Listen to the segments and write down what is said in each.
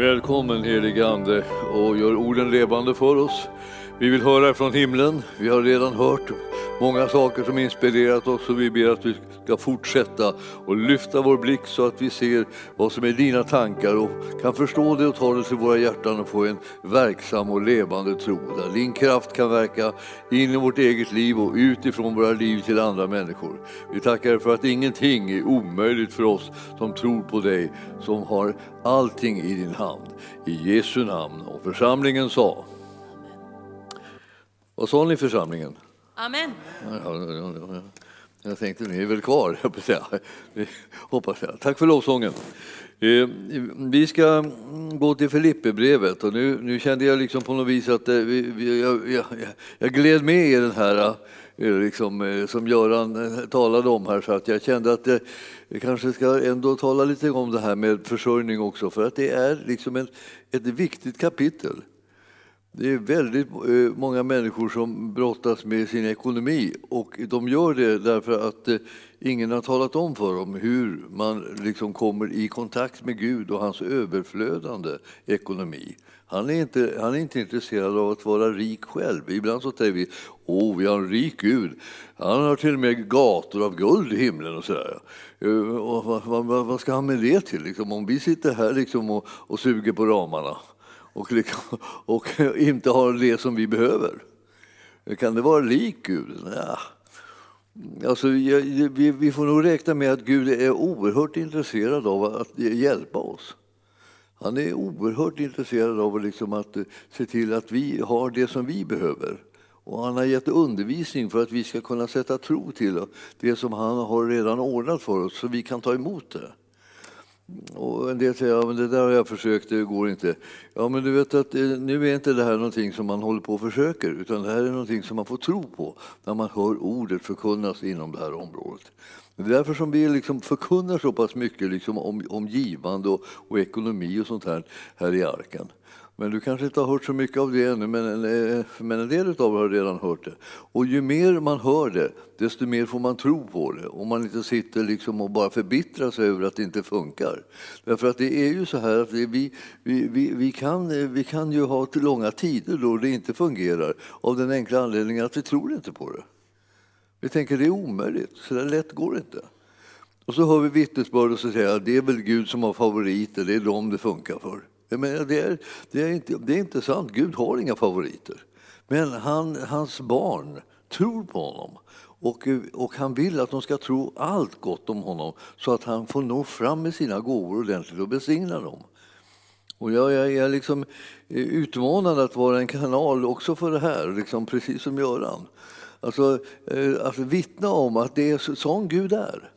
Välkommen helige Ande och gör orden levande för oss. Vi vill höra från himlen. Vi har redan hört många saker som inspirerat oss och vi ber att du ska fortsätta och lyfta vår blick så att vi ser vad som är dina tankar och kan förstå det och ta det till våra hjärtan och få en verksam och levande tro där din kraft kan verka in i vårt eget liv och utifrån våra liv till andra människor. Vi tackar för att ingenting är omöjligt för oss som tror på dig som har allting i din hand. I Jesu namn. Och församlingen sa vad sa ni i församlingen? Amen. Jag tänkte ni är väl kvar, hoppas jag. Tack för lovsången. Eh, vi ska gå till Filipperbrevet och nu, nu kände jag liksom på något vis att eh, vi, vi, jag, jag, jag gled med i den här eh, liksom, som Göran talade om här så att jag kände att vi kanske ska ändå tala lite om det här med försörjning också för att det är liksom ett, ett viktigt kapitel. Det är väldigt eh, många människor som brottas med sin ekonomi och de gör det därför att eh, ingen har talat om för dem hur man liksom kommer i kontakt med Gud och hans överflödande ekonomi. Han är, inte, han är inte intresserad av att vara rik själv. Ibland så säger vi åh, vi har en rik Gud. Han har till och med gator av guld i himlen och sådär. Eh, och vad, vad, vad ska han med det till? Liksom, om vi sitter här liksom och, och suger på ramarna och, och inte har det som vi behöver. Kan det vara lik Gud? Ja. Alltså, vi, vi får nog räkna med att Gud är oerhört intresserad av att hjälpa oss. Han är oerhört intresserad av liksom att eh, se till att vi har det som vi behöver. Och han har gett undervisning för att vi ska kunna sätta tro till det som han har redan ordnat för oss så vi kan ta emot det. Och en del säger ja, men det där har jag försökt, det går inte. Ja, men du vet att eh, nu är inte det här någonting som man håller på och försöker, utan det här är någonting som man får tro på när man hör ordet förkunnas inom det här området. Det är därför som vi liksom förkunnar så pass mycket liksom om, om givande och, och ekonomi och sånt här, här i arken. Men du kanske inte har hört så mycket av det ännu, men, eh, men en del av er har redan hört det. Och ju mer man hör det, desto mer får man tro på det. Om man inte sitter liksom och bara förbittrar sig över att det inte funkar. Därför att det är ju så här att vi, vi, vi, vi, kan, vi kan ju ha till långa tider då det inte fungerar av den enkla anledningen att vi tror inte på det. Vi tänker det är omöjligt, så där lätt går det inte. Och så hör vi vittnesbörd och så säger att det är väl Gud som har favoriter, det är dem det funkar för. Jag menar, det, är, det, är inte, det är inte sant, Gud har inga favoriter. Men han, hans barn tror på honom och, och han vill att de ska tro allt gott om honom så att han får nå fram med sina gåvor ordentligt och besigna dem. Och jag, jag är liksom eh, utmanad att vara en kanal också för det här, liksom precis som Göran. Alltså, eh, att vittna om att det är sån Gud är.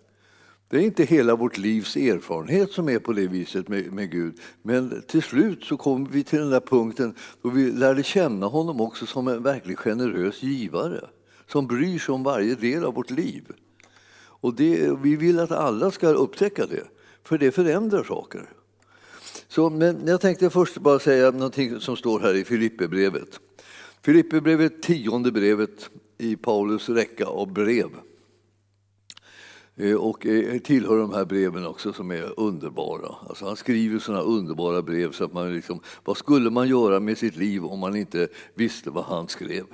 Det är inte hela vårt livs erfarenhet som är på det viset med, med, Gud. Men till slut så kommer vi till den där punkten då vi lärde känna honom också som en verkligt generös givare som bryr sig om varje del av vårt liv. Och det, vi vill att alla ska upptäcka det, för det förändrar saker. Så, men jag tänkte först bara säga någonting som står här i Filipperbrevet. Filipperbrevet, tionde brevet i Paulus räcka av brev. Eh, och eh, tillhör de här breven också som är underbara. Alltså han skriver sådana underbara brev så att man liksom, vad skulle man göra med sitt liv om man inte visste vad han skrev?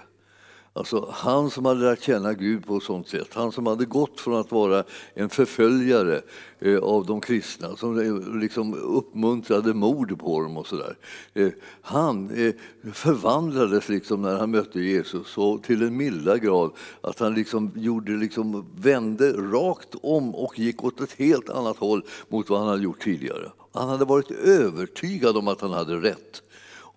Alltså han som hade lärt känna Gud på ett sånt sätt, han som hade gått från att vara en förföljare eh, av de kristna, som eh, liksom uppmuntrade mord på dem och sådär. Eh, han eh, förvandlades liksom när han mötte Jesus så till en milda grad att han liksom gjorde, liksom, vände rakt om och gick åt ett helt annat håll mot vad han hade gjort tidigare. Han hade varit övertygad om att han hade rätt.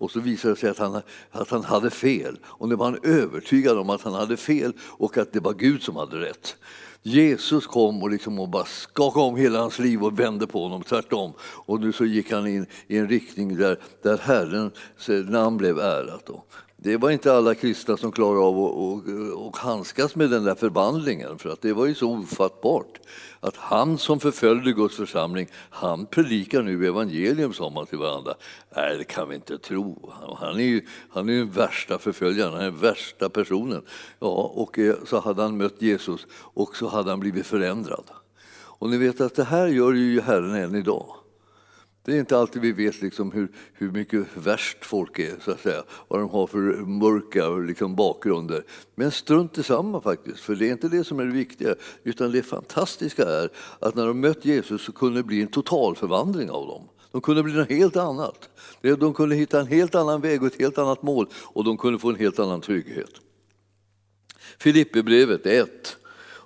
Och så visade det sig att han, att han hade fel. Och nu var han övertygad om att han hade fel och att det var Gud som hade rätt. Jesus kom och, liksom och bara skakade om hela hans liv och vände på honom, tvärtom. Och nu så gick han in i en riktning där, där Herrens namn blev ärat. Då. Det var inte alla kristna som klarade av att handskas med den där förvandlingen, för att det var ju så ofattbart. Att han som förföljde Guds församling, han predikar nu evangelium, sa man till varandra. Nej, det kan vi inte tro. Han är ju han är den värsta förföljaren, han är den värsta personen. Ja, och eh, så hade han mött Jesus och så hade han blivit förändrad. Och ni vet att det här gör ju Herren än idag. Det är inte alltid vi vet liksom hur, hur mycket värst folk är, så att säga. vad de har för mörka liksom, bakgrunder. Men strunt i faktiskt, för det är inte det som är det viktiga. Utan det fantastiska är att när de mött Jesus så kunde det bli en total förvandling av dem. De kunde bli något helt annat. De kunde hitta en helt annan väg och ett helt annat mål och de kunde få en helt annan trygghet. Filipperbrevet 1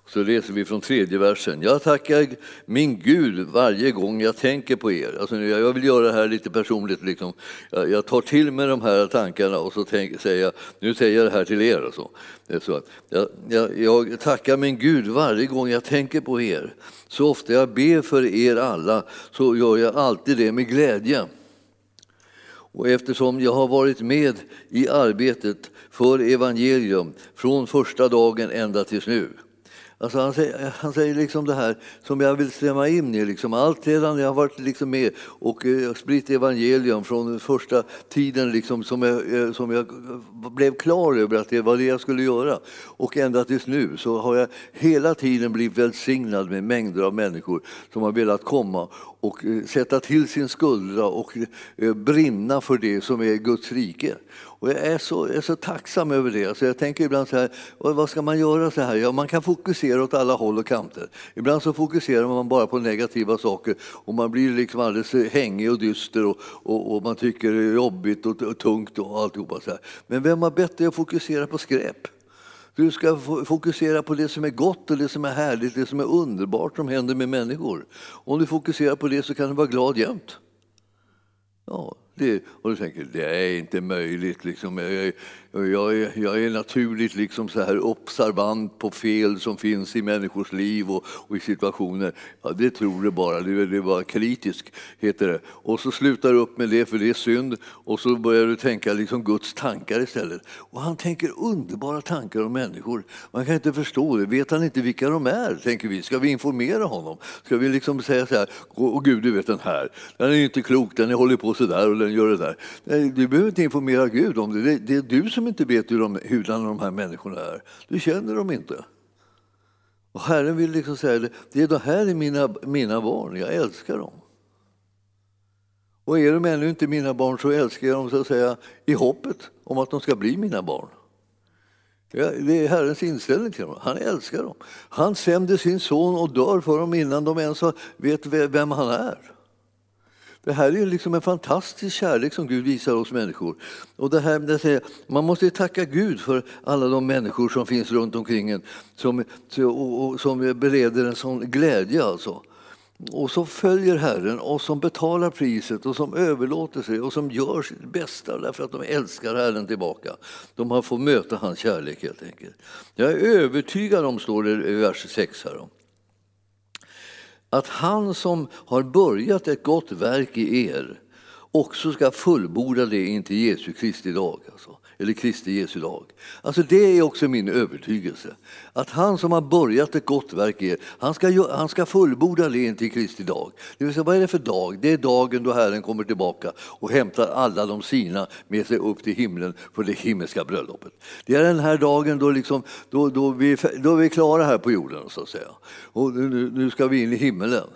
så läser vi från tredje versen. Jag tackar min Gud varje gång jag tänker på er. Alltså jag vill göra det här lite personligt. Liksom. Jag tar till mig de här tankarna och så tänk, säger jag, nu säger jag det här till er. Och så. så jag, jag, jag tackar min Gud varje gång jag tänker på er. Så ofta jag ber för er alla så gör jag alltid det med glädje. Och eftersom jag har varit med i arbetet för evangelium från första dagen ända tills nu Alltså han, säger, han säger liksom det här som jag vill stämma in i. Liksom. Allt sedan jag har varit liksom med och eh, spritt evangelium från första tiden liksom, som, jag, eh, som jag blev klar över att det var det jag skulle göra. Och ända tills nu så har jag hela tiden blivit välsignad med mängder av människor som har velat komma och eh, sätta till sin skuldra och eh, brinna för det som är Guds rike. Och jag är så, jag är så tacksam över det. Alltså jag tänker ibland så här, vad ska man göra så här? Ja, man kan fokusera åt alla håll och kanter. Ibland så fokuserar man bara på negativa saker och man blir liksom alldeles hängig och dyster och, och, och man tycker det är jobbigt och, och tungt och alltihopa. Så här. Men vem har bett dig att fokusera på skräp? Du ska fokusera på det som är gott och det som är härligt, det som är underbart som händer med människor. Om du fokuserar på det så kan du vara glad jämt. Ja, det, och du tänker, det är inte möjligt. Liksom. Jag, jag, är, jag är naturligt liksom så här observant på fel som finns i människors liv och, och i situationer. Ja, det tror du bara, det är, bara kritisk, heter det. Och så slutar du upp med det, för det är synd. Och så börjar du tänka liksom Guds tankar istället. Och han tänker underbara tankar om människor. Man kan inte förstå det. Vet han inte vilka de är, tänker vi. Ska vi informera honom? Ska vi liksom säga så här, åh Gud, du vet den här, den är inte klok, den håller på så där och den gör det där. Nej, du behöver inte informera Gud om det. Det, det är du som inte vet hur de, hurdana de här människorna är. Du känner dem inte. Och Herren vill liksom säga det, det är de här är mina, mina barn, jag älskar dem. Och är de ännu inte mina barn så älskar jag dem så att säga, i hoppet om att de ska bli mina barn. Det är Herrens inställning till dem. Han älskar dem. Han sänder sin son och dör för dem innan de ens vet vem han är. Det här är ju liksom en fantastisk kärlek som Gud visar oss människor. Och det här, det säger, man måste tacka Gud för alla de människor som finns runt omkring en som, och, som bereder en sån glädje. Alltså. Och som följer Herren och som betalar priset och som överlåter sig och som gör sitt bästa därför att de älskar Herren tillbaka. De har fått möta hans kärlek helt enkelt. Jag är övertygad om, står det i vers 6 här, att han som har börjat ett gott verk i er också ska fullborda det inte Jesu Kristi dag. Alltså eller Kristi Jesu lag. Alltså det är också min övertygelse. Att han som har börjat ett gott verk i er, han ska, han ska fullborda det till Kristi dag. Det vill säga, vad är det för dag? Det är dagen då Herren kommer tillbaka och hämtar alla de sina med sig upp till himlen för det himmelska bröllopet. Det är den här dagen då, liksom, då, då, vi, då vi är klara här på jorden, så att säga. Och nu, nu ska vi in i himmelen.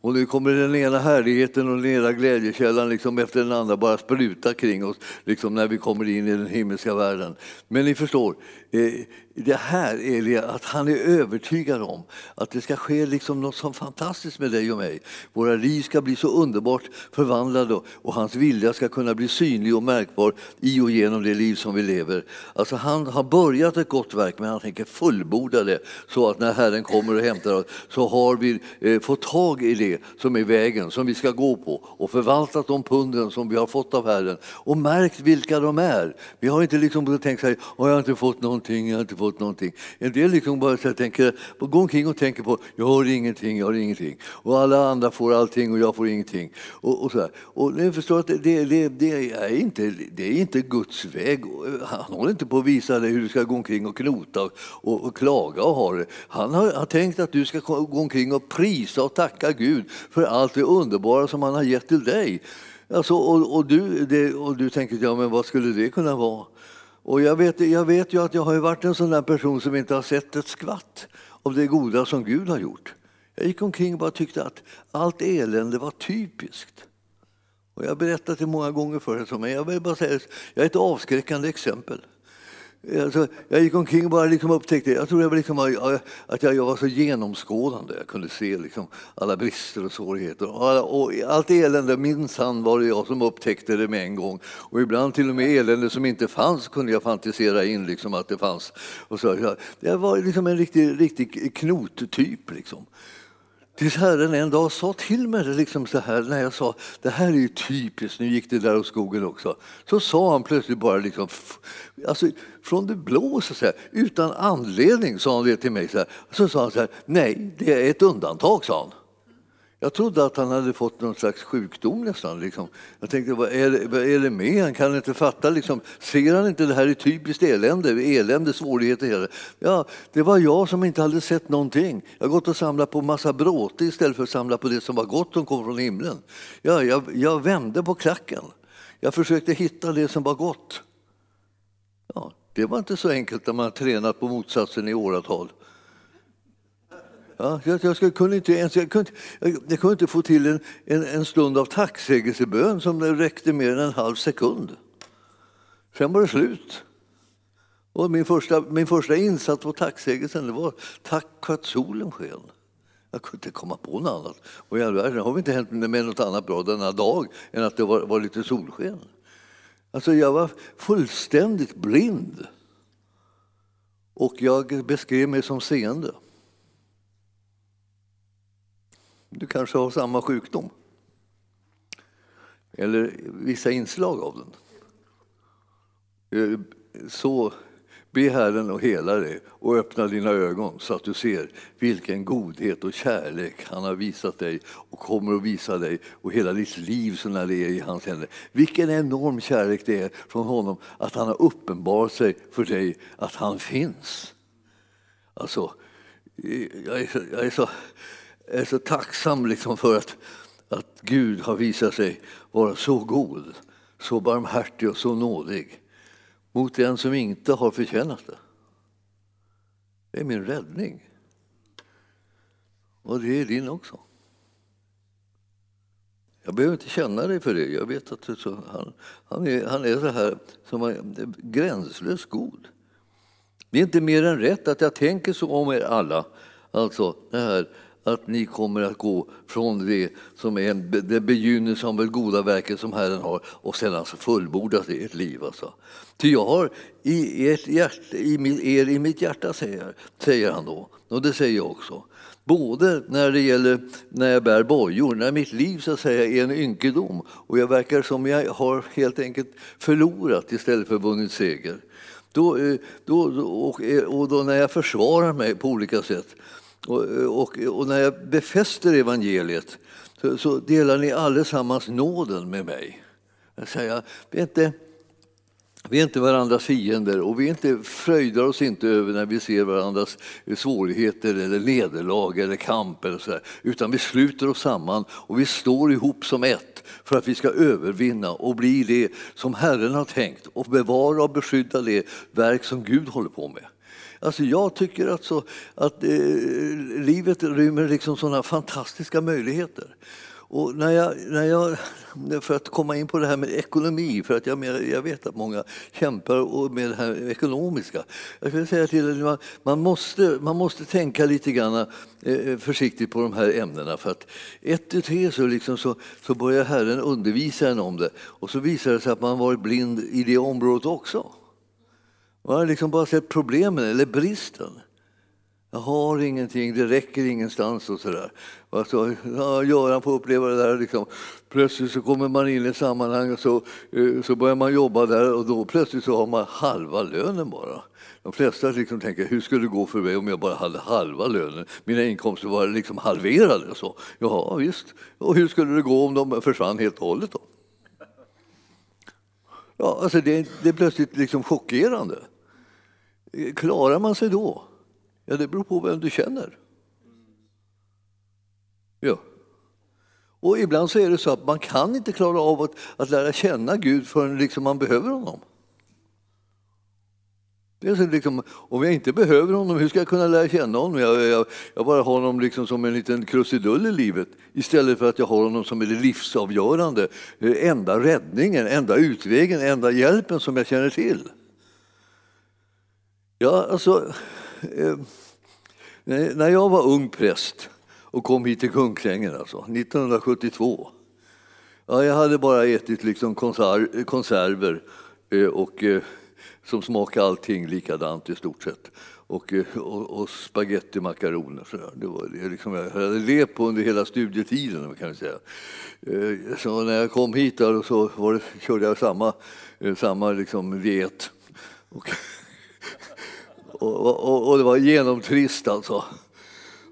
Och nu kommer den ena härligheten och den ena glädjekällan liksom efter den andra bara spruta kring oss liksom när vi kommer in i den himmelska världen. Men ni förstår, Eh, det här är det att han är övertygad om att det ska ske liksom något så fantastiskt med dig och mig. Våra liv ska bli så underbart förvandlade och hans vilja ska kunna bli synlig och märkbar i och genom det liv som vi lever. Alltså han har börjat ett gott verk men han tänker fullborda det så att när Herren kommer och hämtar oss så har vi eh, fått tag i det som är vägen som vi ska gå på och förvaltat de punden som vi har fått av Herren och märkt vilka de är. Vi har inte liksom tänkt så här, har jag inte fått någon någonting, jag har inte fått någonting. En del liksom bara så tänker, går omkring och tänker på jag har ingenting, jag har ingenting. Och alla andra får allting och jag får ingenting. Och, och så här. Och ni förstår att det, det, det, är inte, det är inte Guds väg. Eh, han håller inte på att visa dig hur du ska gå omkring och knota och, och klaga och ha det. Han har, har tänkt att du ska gå omkring och prisa och tacka Gud för allt det underbara som han har gett till dig. Alltså, och, och, du, det, och du tänker, ja men vad skulle det kunna vara? Och jag vet, jag vet ju att jag har varit en sån där person som inte har sett ett skvatt av det goda som Gud har gjort. Jag gick omkring och bara tyckte att allt elände var typiskt. Och jag har berättat det många gånger förut, men jag vill bara säga jag är ett avskräckande exempel. Alltså, jag gick omkring och bara liksom upptäckte, jag tror jag var liksom, att jag, jag, var så genomskådande. Jag kunde se liksom alla brister och svårigheter. Och, alla, och allt elände, minsann var det jag som upptäckte det med en gång. Och ibland till och med elände som inte fanns kunde jag fantisera in liksom att det fanns. Och så, jag, jag var liksom en riktig, riktig knottyp. Liksom. Tills Herren en dag sa till mig liksom så här, när jag sa det här är ju typiskt, nu gick det där åt skogen också. Så sa han plötsligt bara liksom, alltså, från det blå, så säga, utan anledning sa han det till mig. Så, här. så sa han så här, nej, det är ett undantag, sa han. Jag trodde att han hade fått någon slags sjukdom nästan. Liksom. Jag tänkte, vad är, det, vad är det med Han kan inte fatta. Liksom. Ser han inte det här är typiskt elände, elände, svårigheter? Ja, det var jag som inte hade sett någonting. Jag har gått och samlat på massa bråte istället för att samla på det som var gott som kom från himlen. Ja, jag, jag vände på klacken. Jag försökte hitta det som var gott. Ja, det var inte så enkelt när man har tränat på motsatsen i åratal. Ja, jag, jag, kunde inte ens, jag, kunde, jag, jag kunde inte få till en, en, en stund av tacksägelsebön som räckte mer än en halv sekund. Sen var det slut. Och min, första, min första insats på tacksägelsen det var tack för att solen sken. Jag kunde inte komma på något annat. Och i all världen har vi inte hänt med något annat bra denna dag än att det var, var lite solsken. Alltså jag var fullständigt blind. Och jag beskrev mig som seende. Du kanske har samma sjukdom. Eller vissa inslag av den. Eh, så be Herren att hela dig och öppna dina ögon så att du ser vilken godhet och kärlek han har visat dig och kommer att visa dig och hela ditt liv så när det är i hans händer. Vilken enorm kärlek det är från honom att han har uppenbarat sig för dig att han finns. Alltså, eh, jag är så, jag är så är så tacksam liksom för att, att Gud har visat sig vara så god, så barmhärtig och så nådig mot den som inte har förtjänat det. Det är min räddning. Och det är din också. Jag behöver inte känna dig för det. Jag vet att så, han, han, är, han är så här som är gränslöst god. Det är inte mer än rätt att jag tänker så om er alla. Alltså det här att ni kommer att gå från det som är en, det begynnelse av det goda verket som Herren har och sedan alltså fullbordat det i ert liv. Alltså. Ty jag har i, ert hjärta, i er i mitt hjärta, säger, säger han då, och det säger jag också. Både när det gäller när jag bär bojor, när mitt liv så att säga är en ynkedom och jag verkar som jag har helt enkelt förlorat istället för vunnit seger. Då, eh, då, och, och då när jag försvarar mig på olika sätt och, och, och när jag befäster evangeliet så, så, delar ni allesammans nåden med mig. Jag säger, vi, är inte, vi är inte varandras fiender och vi inte fröjdar oss inte över när vi ser varandras svårigheter eller nederlag eller kamp eller så där, utan vi sluter oss samman och vi står ihop som ett för att vi ska övervinna och bli det som Herren har tänkt och bevara och beskydda det verk som Gud håller på med. Alltså jag tycker alltså att eh, livet rymmer liksom sådana fantastiska möjligheter. Och när jag, när jag, för att komma in på det här med ekonomi, för att jag, jag vet att många kämpar med det här ekonomiska. Jag skulle säga till er, man, måste, man måste tänka lite grann eh, eh, försiktigt på de här ämnena. För att ett tu tre så, liksom så, så börjar Herren undervisa en om det och så visar det sig att man varit blind i det området också. Jag har liksom bara sett problemen eller bristen. Jag har ingenting, det räcker ingenstans och sådär. Alltså, ja, Göran får uppleva det där. Liksom. Plötsligt så kommer man in i sammanhang och så, eh, så börjar man jobba där och då plötsligt så har man halva lönen bara. De flesta liksom tänker, hur skulle det gå för mig om jag bara hade halva lönen? Mina inkomster var liksom halverade. Så. Ja, visst. Och hur skulle det gå om de försvann helt och hållet då? Ja, alltså det, det är plötsligt liksom chockerande. Klarar man sig då? Ja, det beror på vem du känner. Ja. Och ibland så är det så att man kan inte klara av att, att lära känna Gud förrän liksom man behöver honom. Det är så liksom, om jag inte behöver honom, hur ska jag kunna lära känna honom? Jag, jag, jag bara har honom liksom som en liten krusidull i livet istället för att jag har honom som är det livsavgörande, eh, enda räddningen, enda utvägen, enda hjälpen som jag känner till. Ja, alltså, eh, när jag var ung präst och kom hit till Kungsängen alltså, 1972. Ja, jag hade bara ätit liksom konserv, konserver eh, och eh, som smakade allting likadant i stort sett. Och, eh, och, och spagetti makaroner. Det var det liksom jag hade levt på under hela studietiden. Kan jag säga. Eh, så när jag kom hit där så var det, körde jag samma, eh, samma liksom diet. Och, och, och, det var genomtrist alltså.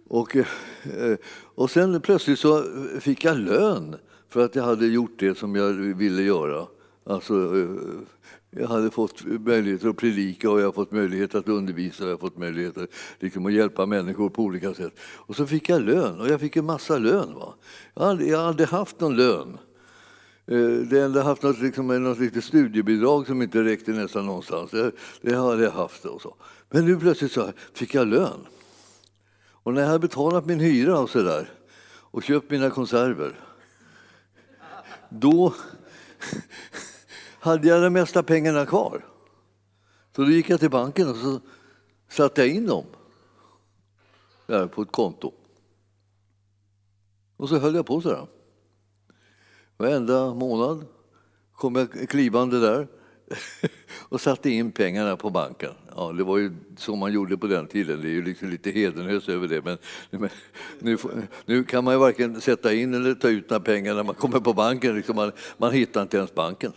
Och, eh, och sen plötsligt så fick jag lön för att jag hade gjort det som jag ville göra. Alltså eh, jag hade fått möjligheter att predika och jag hade fått möjlighet att undervisa och jag har fått möjlighet liksom, att hjälpa människor på olika sätt. Och så fick jag lön och jag fick en massa lön. Va? Jag, hade, jag hade haft någon lön. Eh, det enda haft något, liksom, något litet studiebidrag som inte räckte nästan någonstans. Det, det hade jag haft. Och så. Men nu plötsligt så fick jag lön. Och när jag hade betalat min hyra och så där, och köpt mina konserver, då hade jag de mesta pengarna kvar. Så då gick jag till banken och så satte jag in dem där på ett konto. Och så höll jag på så där. Varenda månad kom jag klivande där och satte in pengarna på banken. Ja, det var ju så man gjorde på den tiden. Det är ju liksom lite hedenhös över det. Men, men nu, nu, kan man ju varken sätta in eller ta ut några pengar när man kommer på banken. Liksom man, man hittar inte ens banken.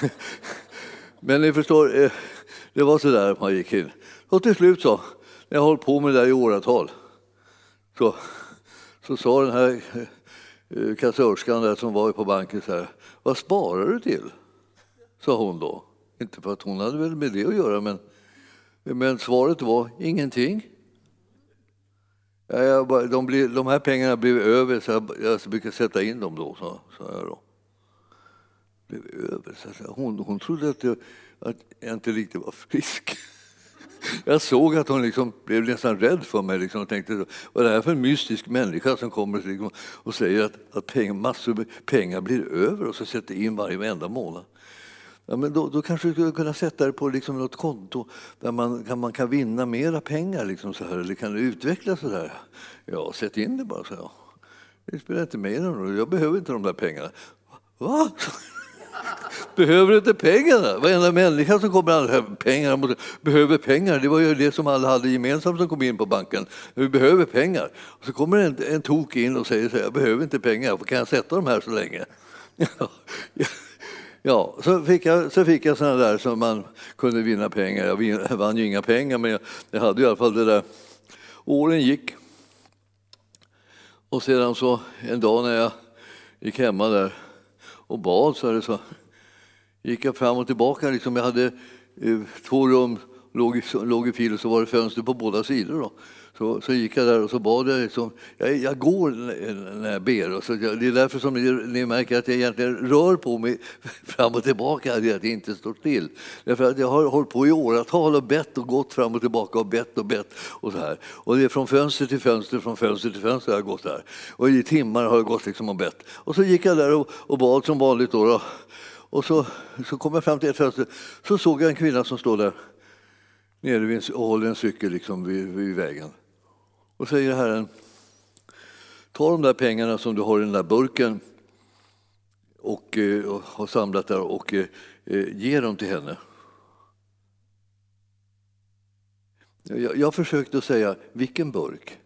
Men ni förstår, eh, det var så där man gick in. Och till slut så, när jag hållit på med det där i åratal, så, så sa den här eh, kassörskan där som var på banken så här, vad sparar du till? Sa hon då. Inte för att hon hade väl med det att göra, men, men svaret var ingenting. Jag bara, de, blir, de här pengarna blev över så jag, jag brukar sätta in dem då, sa jag då blev över. Så hon, hon trodde att jag, att jag inte riktigt var frisk. Jag såg att hon liksom blev nästan rädd för mig liksom, och tänkte vad är det här för en mystisk människa som kommer liksom, och säger att, att pengar, massor med pengar blir över och så sätter in varje enda månad. Ja, men då, då kanske du skulle kunna sätta det på liksom något konto där man kan, man kan vinna mera pengar liksom så här, eller kan du utvecklas så där. Ja, sätt in det bara, så jag. Det spelar inte mig någon roll, jag behöver inte de där pengarna. Va? behöver inte pengarna. Varenda människa som kommer alla pengar behöver pengar. Det var ju det som alla hade gemensamt som kom in på banken. Vi behöver pengar. Och så kommer en, en tok in och säger så här, jag behöver inte pengar, kan jag sätta dem här så länge? Ja, så fick jag, så fick jag sådana där som man kunde vinna pengar. Jag vann ju inga pengar, men jag, jag hade i alla fall det där. Åren gick. Och sedan så en dag när jag gick hemma där och bad så, så gick jag fram och tillbaka. Liksom jag hade eh, två rum, låg, låg i fil och så var det fönster på båda sidor. Då. Så, så gick jag där och så bad jag. Liksom, jag, jag går när jag ber. Och så, det är därför som ni, ni, märker att jag egentligen rör på mig fram och tillbaka, att jag inte står still. Därför att jag har hållit på i åratal och bett och gått fram och tillbaka och bett och bett. Och, så här. och det är från fönster till fönster, från fönster till fönster har jag gått där. Och i timmar har jag gått liksom och bett. Och så gick jag där och, och bad som vanligt. Då, då. Och så, så kom jag fram till ett fönster, så såg jag en kvinna som stod där nere vid, och håller en cykel liksom vid, vid vägen. Och säger Herren, ta de där pengarna som du har i den där burken och, eh, och har samlat där och eh, eh, ge dem till henne. Jag, jag försökte säga, vilken burk?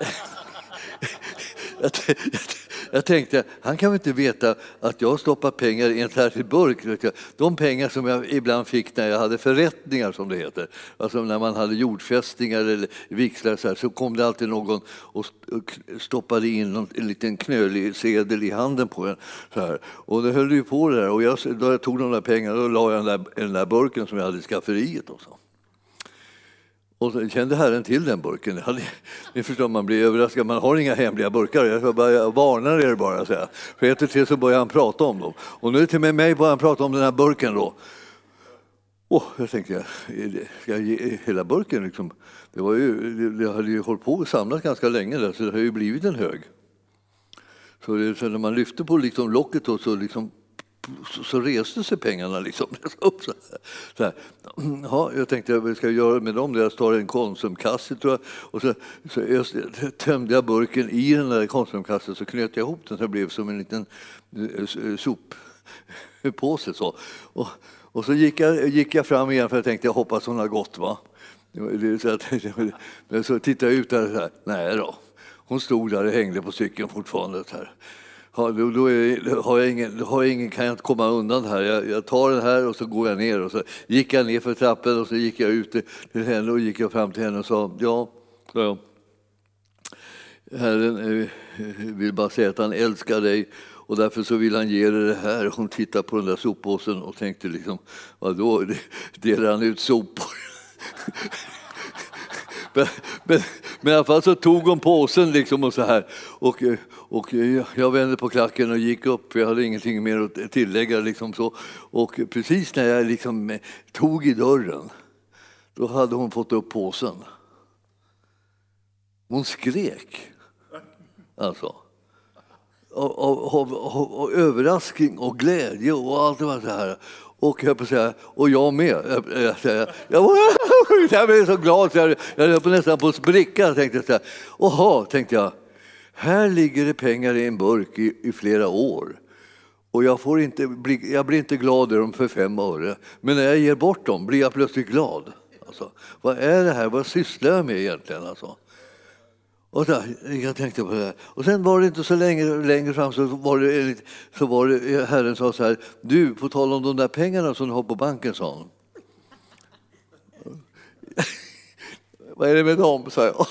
jag, tänkte, han kan väl inte veta att jag stoppar pengar i en särskild burk. De pengar som jag ibland fick när jag hade förrättningar, som det heter, alltså när man hade jordfästningar eller vigslar så, här, så kom det alltid någon och stoppade in en liten knölig sedel i handen på en. Så här. Och då höll ju på det där och jag, då jag tog de där pengarna och la jag den där, den där burken som jag hade i skafferiet. Och så. Och så kände Herren till den burken. Ni förstår, man blir överraskad. Man har inga hemliga burkar. Jag, bara, jag varnar er bara. Så För ett och till så börjar han prata om dem. Och nu till och med mig börjar han prata om den här burken. Då. Oh, jag tänkte, ska jag ge hela burken? Liksom? Det, var ju, det hade ju hållit på och samlat ganska länge där, så det har ju blivit en hög. Så, det, så när man lyfte på liksom locket då, så, liksom, så, så reste sig pengarna liksom. Så här. Ja, jag tänkte, vad ska jag göra med dem? Jag tar en Konsumkasse tror jag. Och så, så jag tömde jag burken i den där Konsumkassen så knöt jag ihop den så det blev som en liten eh, eh, soppåse. Så. Och, och så gick jag, gick jag fram igen för jag tänkte jag hoppas hon har gått. Va? Så, att, så tittade jag ut där och så här, nej då. Hon stod där och hängde på cykeln fortfarande. Så här. Ja, då, då, är, har jag ingen, har jag ingen, kan jag inte komma undan här. Jag, jag, tar den här och så går jag ner. Och så gick jag ner för trappen och så gick jag ut till henne och gick jag fram till henne och sa ja, sa jag. Herren eh, vill bara säga att han älskar dig och därför så vill han ge dig det här. Hon tittade på den där soppåsen och tänkte liksom, vadå, delar han ut sopor? men, men, men i alla fall så tog hon påsen liksom och så här. Och, och jag vände på klacken och gick upp, jag hade ingenting mer att tillägga. Liksom så. Och precis när jag liksom tog i dörren, då hade hon fått upp påsen. Hon skrek. Alltså av, av, av, av, överraskning och glädje och allt det var så här. Och jag, på säga, och jag med. Jag, jag, jag, jag, jag blev så glad så jag, jag höll på nästan på att spricka. Tänkte så här. Oha, tänkte jag. Här ligger det pengar i en burk i, i flera år. Och jag, får inte bli, jag blir inte glad i dem för fem öre. Men när jag ger bort dem blir jag plötsligt glad. Alltså, vad är det här? Vad sysslar jag med egentligen? Alltså? Och så, jag tänkte på det. Och sen var det inte så länge längre fram så var det, så var det Herren sa så här, du, på tal om de där pengarna som du har på banken, sa han. Vad är det med dem, sa jag.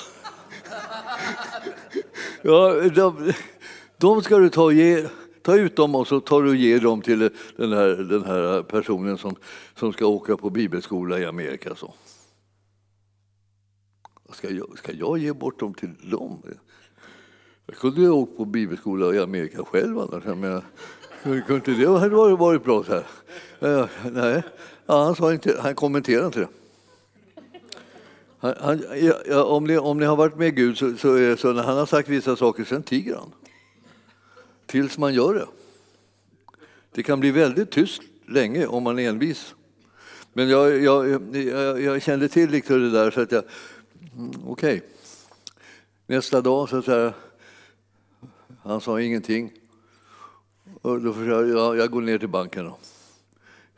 ja, de, de ska du ta och ge, ta ut dem och så tar du och ger dem till den här, den här personen som, som ska åka på bibelskola i Amerika. Så. Ska jag, ska jag ge bort dem till dem? Jag kunde ju ha åkt på bibelskola i Amerika själv annars. Men kunde inte det hade varit, varit bra. Så här. Nej, ja, han, sa inte, han kommenterade inte det. Han, han, ja, om, ni, om ni har varit med Gud så, så, är så när han har sagt vissa saker, sen tiger han. Tills man gör det. Det kan bli väldigt tyst länge om man är envis. Men jag, jag, jag, jag kände till liksom det där så att jag, Mm, Okej. Okay. Nästa dag så säger han sa ingenting. Och då jag, jag går ner till banken. Då.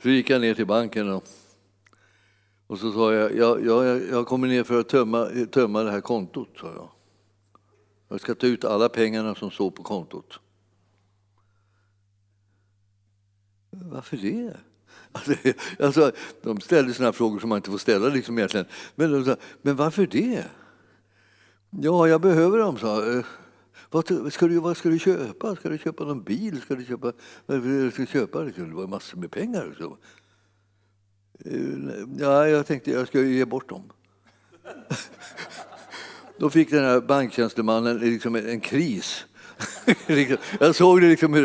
Så gick jag ner till banken då. och så sa jag, jag, jag, jag kommer ner för att tömma, tömma det här kontot. Sa jag. jag ska ta ut alla pengarna som står på kontot. Varför det? Alltså, alltså, de ställde sådana frågor som man inte får ställa liksom egentligen. Men, de sa, men varför det? Ja, jag behöver dem, sa eh, vad ska, du, vad ska du köpa? Ska du köpa någon bil? Ska du köpa, vad du köpa? Det var massor med pengar. Så. Eh, ja, jag tänkte jag ska ge bort dem. Då fick den här banktjänstemannen liksom en kris. Jag såg det liksom hur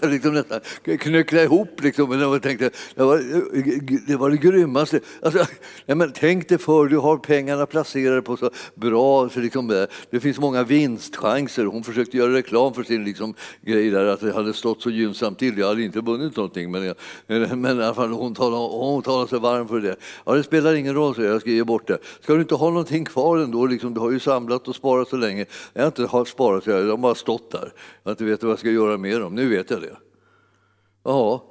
det liksom nästan knöcklade ihop. Liksom, och jag tänkte, det, var, det var det grymmaste. Alltså, nej, men tänk dig för, du har pengarna placerade på så bra, så liksom, eh, det finns många vinstchanser. Hon försökte göra reklam för sin liksom, grej där, att det hade stått så gynnsamt till. Jag hade inte vunnit någonting, men, jag, men i alla fall, hon talade, hon talade sig varm för det. Ja, det spelar ingen roll, så jag ska ge bort det. Ska du inte ha någonting kvar ändå? Liksom, du har ju samlat och sparat så länge. Jag har inte sparat, jag har bara stått där. Jag inte vet vad jag ska göra med dem. Nu vet jag det. Ja.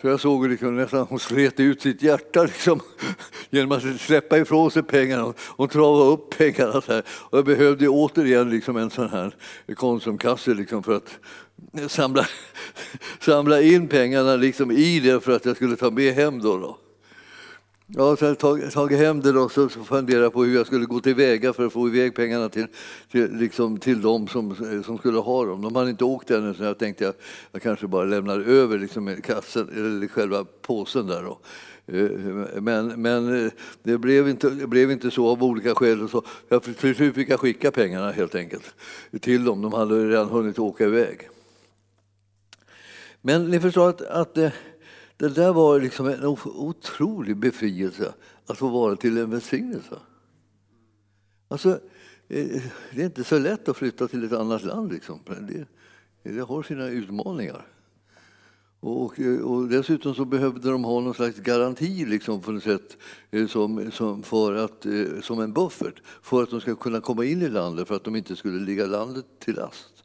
Så jag såg liksom nästan hon slet ut sitt hjärta liksom, genom att släppa ifrån sig pengarna. Hon travade upp pengarna. Så här. Och jag behövde återigen liksom en sån här Konsumkasse liksom för att samla, samla in pengarna liksom i det för att jag skulle ta med hem. Då, då. Jag har tagit, tagit hem det och så funderat på hur jag skulle gå tillväga för att få iväg pengarna till, till, liksom, till de som, som skulle ha dem. De hade inte åkt ännu så jag tänkte att jag, jag kanske bara lämnar över liksom, kassen, eller själva påsen där. Då. Eh, men, men eh, det, blev inte, det blev inte så av olika skäl. så jag, till slut fick jag skicka pengarna helt enkelt till dem. De hade redan hunnit åka iväg. Men ni förstår att, att eh, det där var liksom en otrolig befrielse att få vara till en välsignelse. Alltså, eh, det är inte så lätt att flytta till ett annat land. Liksom. Det, det har sina utmaningar. Och, och, dessutom så behövde de ha någon slags garanti liksom, på något sätt, eh, som, som, för att, eh, som en buffert för att de ska kunna komma in i landet för att de inte skulle ligga landet till last.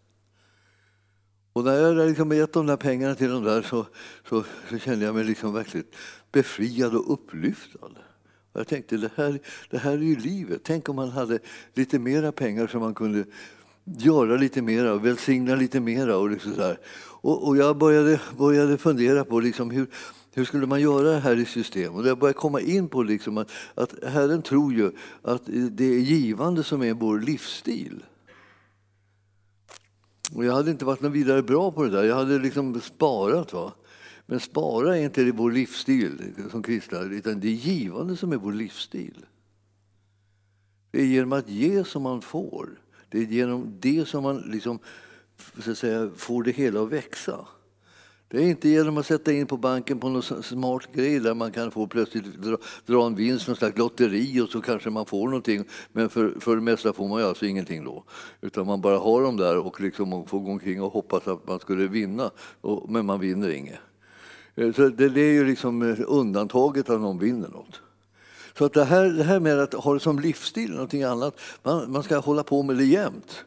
Och när jag liksom gett de där pengarna till dem där så, så, så kände jag mig liksom verkligen befriad och upplyftad. Och jag tänkte, det här, det här är ju livet. Tänk om man hade lite mera pengar så man kunde göra lite mera, välsigna lite mera. Och, liksom där. och, och, jag började, började fundera på liksom hur, hur skulle man göra det här i system? Och jag började komma in på liksom att, att Herren tror ju att det är givande som är vår livsstil. Och jag hade inte varit någon vidare bra på det där. Jag hade liksom sparat. Va? Men spara är inte vår livsstil som kristna, utan det är givande som är vår livsstil. Det är genom att ge som man får. Det är genom det som man liksom, så att säga, får det hela att växa. Det är inte genom att sätta in på banken på någon smart grej där man kan få plötsligt dra, dra en vinst, någon slags lotteri och så kanske man får någonting. Men för, för det mesta får man ju alltså ingenting då. Utan man bara har dem där och liksom får gå omkring och hoppas att man skulle vinna. Och, men man vinner inget. Eh, så det, det är ju liksom eh, undantaget att någon vinner något. Så att det, här, det här med att ha det som livsstil, någonting annat, man, man ska hålla på med det jämt.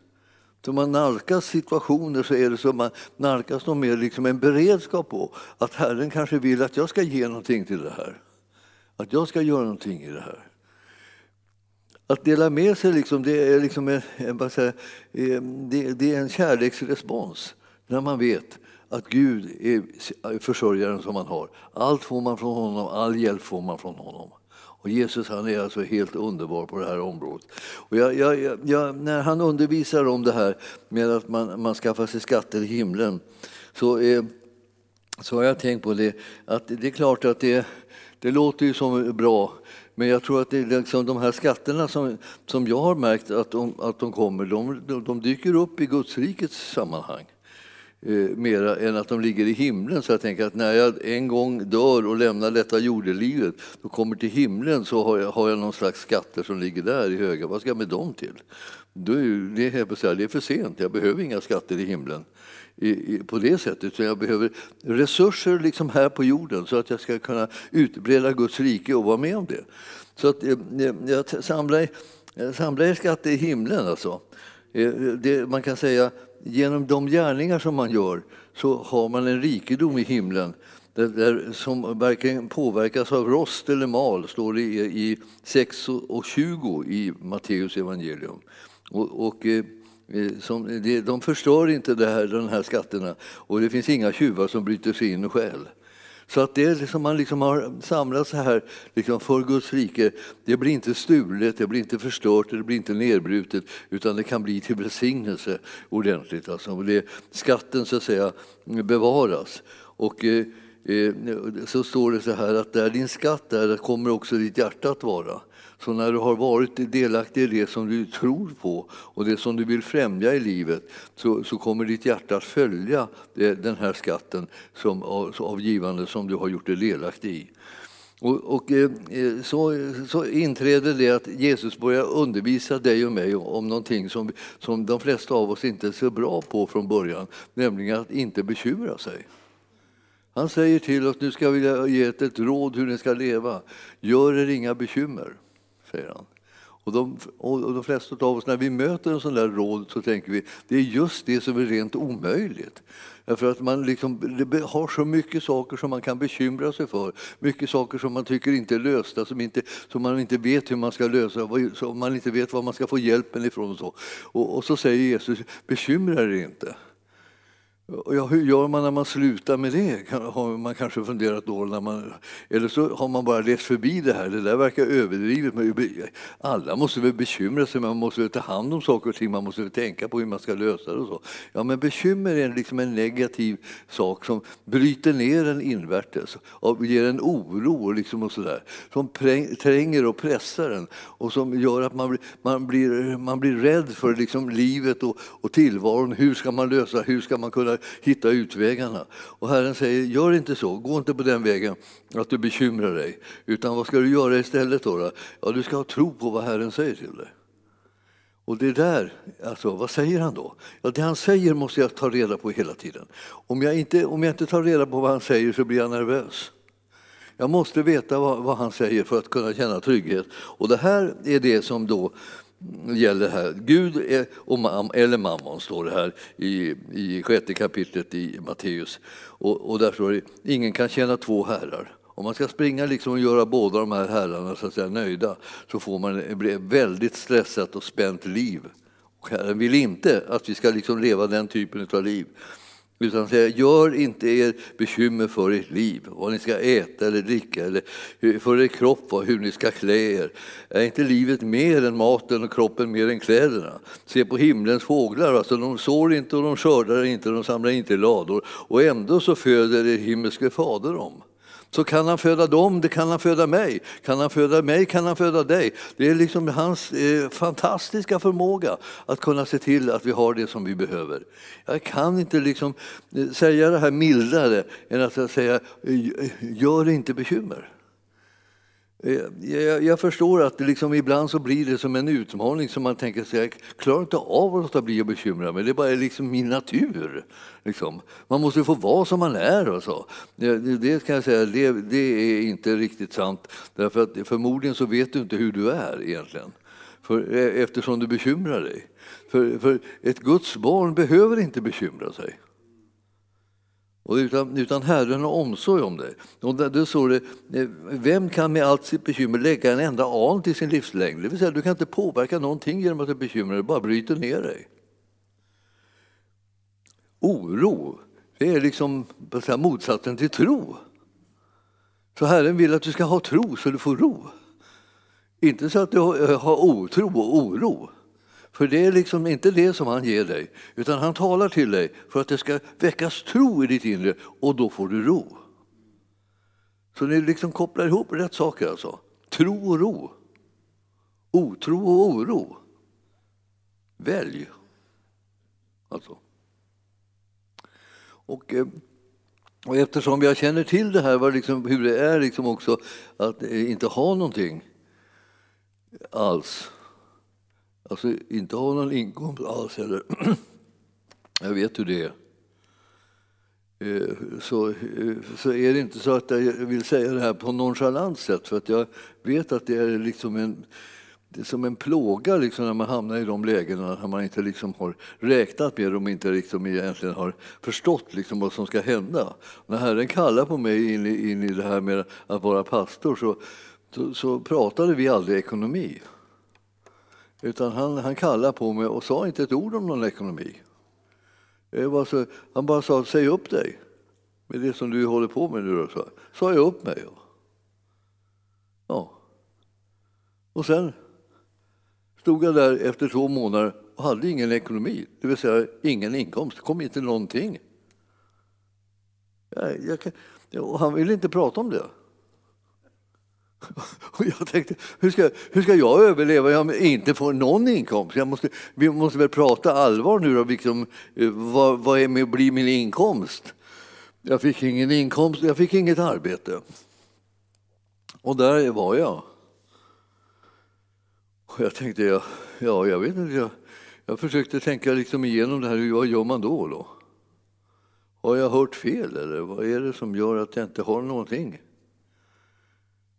Så man nalkas situationer så är det som man nalkas dem med liksom en beredskap på att Herren kanske vill att jag ska ge någonting till det här. Att jag ska göra någonting i det här. Att dela med sig liksom, det, är liksom en, en, säga, eh, det, det är en kärleksrespons när man vet att Gud är försörjaren som man har. Allt får man från honom, all hjälp får man från honom. Och Jesus han är alltså helt underbar på det här området. Och jag, jag, jag, när han undervisar om det här med att man, man skaffar sig skatter i himlen så, eh, så har jag tänkt på det att det är klart att det, det låter ju som bra men jag tror att det är liksom de här skatterna som, som jag har märkt att de, att de kommer, de, de dyker upp i Gudsrikets sammanhang Eh, mera än att de ligger i himlen. Så jag tänker att när jag en gång dör och lämnar detta jordelivet och kommer till himlen så har jag, har jag någon slags skatter som ligger där i höga. Vad ska jag med dem till? Då är det, det är för sent, jag behöver inga skatter i himlen i, i, på det sättet. Så jag behöver resurser liksom här på jorden så att jag ska kunna utbreda Guds rike och vara med om det. Så att eh, jag samlar, jag samlar skatter i himlen alltså. Eh, det, man kan säga genom de gärningar som man gör så har man en rikedom i himlen där, där, som varken påverkas av rost eller mal, står det i, i 6 och 20 i Matteus evangelium. Och, och eh, eh, som, de förstör inte här, de här skatterna och det finns inga tjuvar som bryter sig in och stjäl. Så att det som liksom, man liksom har samlat så här liksom för Guds rike, det blir inte stulet, det blir inte förstört, det blir inte nedbrutet, utan det kan bli till välsignelse ordentligt. Alltså. Det, skatten så att säga bevaras. Och, eh, eh, så står det så här att där din skatt är, där kommer också ditt hjärta att vara. Så när du har varit delaktig i det som du tror på och det som du vill främja i livet så, så kommer ditt hjärta att följa den här skatten som, av givande som du har gjort dig delaktig i. Och, och eh, eh, så, så, inträder det att Jesus börjar undervisa dig och mig om någonting som, som de flesta av oss inte är så bra på från början, nämligen att inte bekymra sig. Han säger till oss, nu ska vi ge ett råd hur ni ska leva. Gör er inga bekymmer säger han. Och de, och de flesta av oss, när vi möter en sån där råd så tänker vi det är just det som är rent omöjligt. Därför att man liksom, har så mycket saker som man kan bekymra sig för. Mycket saker som man tycker inte är lösta, som, inte, som man inte vet hur man ska lösa, som man inte vet var man ska få hjälpen ifrån. Och så, och, och så säger Jesus, bekymra er inte. Ja, hur gör man när man slutar med det? Har man kanske funderat då. När man, eller så har man bara läst förbi det här. Det där verkar överdrivet. Alla måste väl bekymra sig, man måste väl ta hand om saker och ting, man måste väl tänka på hur man ska lösa det. Och så. Ja, men bekymmer är liksom en negativ sak som bryter ner en invärtes och ger en oro liksom och sådär. Som tränger och pressar en och som gör att man blir, man blir, man blir rädd för liksom livet och, och tillvaron. Hur ska man lösa, hur ska man kunna hitta utvägarna. Och Herren säger, gör inte så, gå inte på den vägen att du bekymrar dig. Utan vad ska du göra istället då? då? Ja, du ska ha tro på vad Herren säger till dig. Och det där, alltså, vad säger han då? Ja, det han säger måste jag ta reda på hela tiden. Om jag, inte, om jag inte tar reda på vad han säger så blir jag nervös. Jag måste veta vad, vad, han säger för att kunna känna trygghet. Och det här är det som då gäller här. Gud är, eller mammon står det här i, i sjätte kapitlet i Matteus. Och, och där står det, ingen kan tjäna två herrar. Om man ska springa liksom och göra båda de här herrarna så att säga, nöjda så får man ett väldigt stressat och spänt liv. Och Herren vill inte att vi ska liksom leva den typen av liv. Utan säga, gör inte er bekymmer för ert liv, vad ni ska äta eller dricka, eller för er kropp, hur ni ska klä er. Är inte livet mer än maten och kroppen mer än kläderna? Se på himlens fåglar, alltså, de sår inte och de skördar inte, de samlar inte i lador och ändå så föder er himmelske fader dem så kan han föda dem, det kan han föda mig. Kan han föda mig kan han föda dig. Det är liksom hans eh, fantastiska förmåga att kunna se till att vi har det som vi behöver. Jag kan inte liksom eh, säga det här mildare än att säga eh, gör inte bekymmer. Eh, jag, jag, förstår att det liksom ibland så blir det som en utmaning som man tänker sig, jag klarar inte av att låta bli att bekymra mig, det är bara liksom min natur. Liksom. Man måste få vara som man är alltså. och så. Det, det kan jag säga, det, det, är inte riktigt sant, därför att förmodligen så vet du inte hur du är egentligen. För, eh, eftersom du bekymrar dig. För, för ett Guds barn behöver inte bekymra sig. Och utan, utan Herren har omsorg om dig. Och där står det, eh, vem kan med allt sitt bekymmer lägga en enda an till sin livslängd? Det vill säga, du kan inte påverka någonting genom att du bekymrar dig, bara bryter ner dig. Oro, det är liksom säga, motsatsen till tro. Så Herren vill att du ska ha tro så du får ro. Inte så att du har otro och oro. För det är liksom inte det som han ger dig, utan han talar till dig för att det ska väckas tro i ditt inre och då får du ro. Så ni liksom kopplar ihop rätt saker alltså. Tro och ro. Otro och oro. Välj. Alltså. Och, eh, och eftersom jag känner till det här, liksom, hur det är liksom också att eh, inte ha någonting alls Alltså inte ha någon inkomst alls heller. Jag vet hur det är. Eh, så, eh, så är det inte så att jag vill säga det här på nonchalant sätt för att jag vet att det är liksom en, det är som en plåga liksom när man hamnar i de lägena när man inte liksom har räknat med det och inte liksom egentligen har förstått liksom vad som ska hända. När Herren kallar på mig in i, in i det här med att vara pastor så, så, så pratade vi aldrig ekonomi. Utan han, han kallade på mig och sa inte ett ord om någon ekonomi. Så, han bara sa, säg upp dig med det som du håller på med nu. Då, så sa jag upp mig. Ja. Och sen stod jag där efter två månader och hade ingen ekonomi, det vill säga ingen inkomst. Det kom inte någonting. Jag, jag, och han ville inte prata om det. Och jag tänkte, hur ska, hur ska jag överleva? Jag inte får någon inkomst. Jag måste, vi måste väl prata allvar nu då, liksom, eh, vad, vad är med blir min inkomst? Jag fick ingen inkomst, jag fick inget arbete. Och där var jag. Och jag tänkte, ja, ja jag vet inte, jag, jag försökte tänka liksom igenom det här, vad gör man då? då? Har jag hört fel eller vad är det som gör att jag inte har någonting?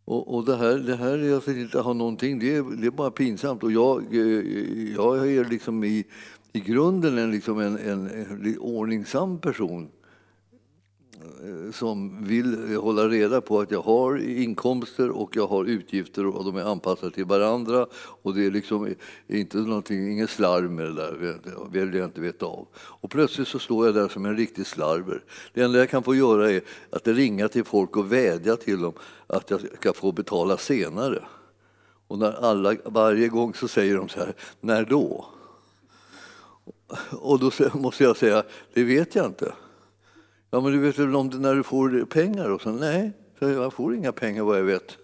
Och, och det, här, det här jag alltså inte ha någonting, det är, det är bara pinsamt. Och jag, eh, jag är liksom i, i grunden en, liksom en, en, en ordningsam person. Eh, som vill hålla reda på att jag har inkomster och jag har utgifter och de är anpassade till varandra. Och det är liksom eh, inte någonting, ingen slarv med det där, det vill jag inte veta av. Och plötsligt så står jag där som en riktig slarver. Det enda jag kan få göra är att ringa till folk och vädja till dem att jag ska få betala senare. Och när alla, varje gång så säger de så här, när då? Och då måste jag säga, det vet jag inte. Ja, men du vet väl om det när du får pengar? Och så, Nej, jag får inga pengar vad jag vet.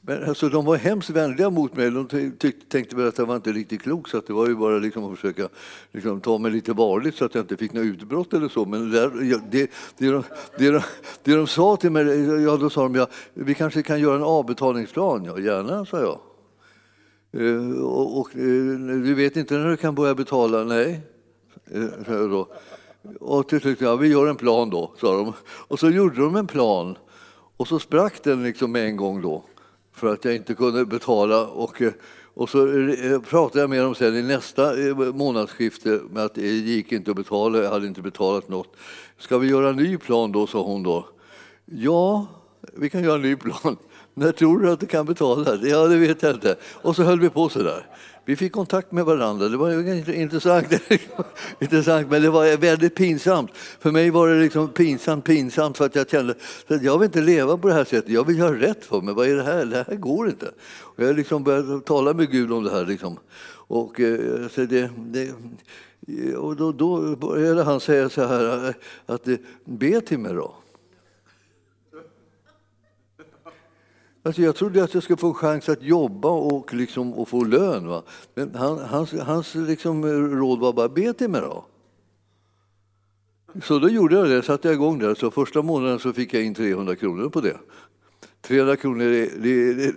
Men alltså, de var hemskt vänliga mot mig. De tyckte, tänkte väl att jag var inte riktigt klok så att det var ju bara liksom att försöka liksom, ta mig lite varligt så att jag inte fick något utbrott eller så. Men det, det, det, de, det, de, det de sa till mig, ja, då sa de ja, vi kanske kan göra en avbetalningsplan. Ja, gärna, sa jag. Eh, och, och, eh, du vet inte när du kan börja betala? Nej, eh, sa jag då. Och till slut, ja, vi gör en plan då, sa de. Och så gjorde de en plan. Och så sprack den liksom med en gång då för att jag inte kunde betala. Och, och så eh, pratade jag med dem sen i nästa eh, månadsskifte med att det gick inte att betala, jag hade inte betalat något. Ska vi göra en ny plan då, sa hon då. Ja, vi kan göra en ny plan. När tror du att du kan betala? Ja, det vet jag inte. Och så höll vi på så där. Vi fick kontakt med varandra. Det var intressant, intressant, men det var väldigt pinsamt. För mig var det liksom pinsamt, pinsamt för att jag kände att jag vill inte leva på det här sättet. Jag vill göra rätt för mig. Vad är det här? Det här går inte. Och jag liksom började tala med Gud om det här. Liksom. Och, eh, så det, det, och då, då började han säga så här att eh, be till mig då. Alltså jag trodde att jag skulle få en chans att jobba och, liksom, och få lön. Va? Men han, hans, hans liksom, råd var bara be till mig då. Så då gjorde jag det, satte jag igång det. Så första månaden så fick jag in 300 kronor på det. 300 kronor det, det, det,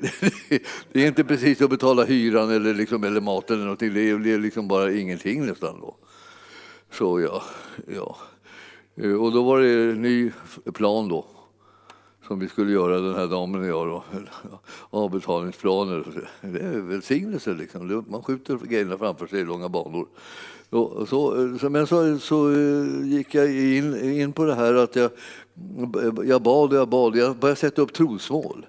det är inte precis att betala hyran eller, liksom, eller maten eller någonting. Det är liksom bara ingenting nästan. Då. Så ja, ja. Och då var det en ny plan då som vi skulle göra, den här damen och jag. Då. Avbetalningsplaner. Det är välsignelse. Liksom. Man skjuter grejerna framför sig i långa banor. Och så, men så, så eh, gick jag in, in på det här att jag, jag bad och jag bad. Jag började sätta upp trosmål.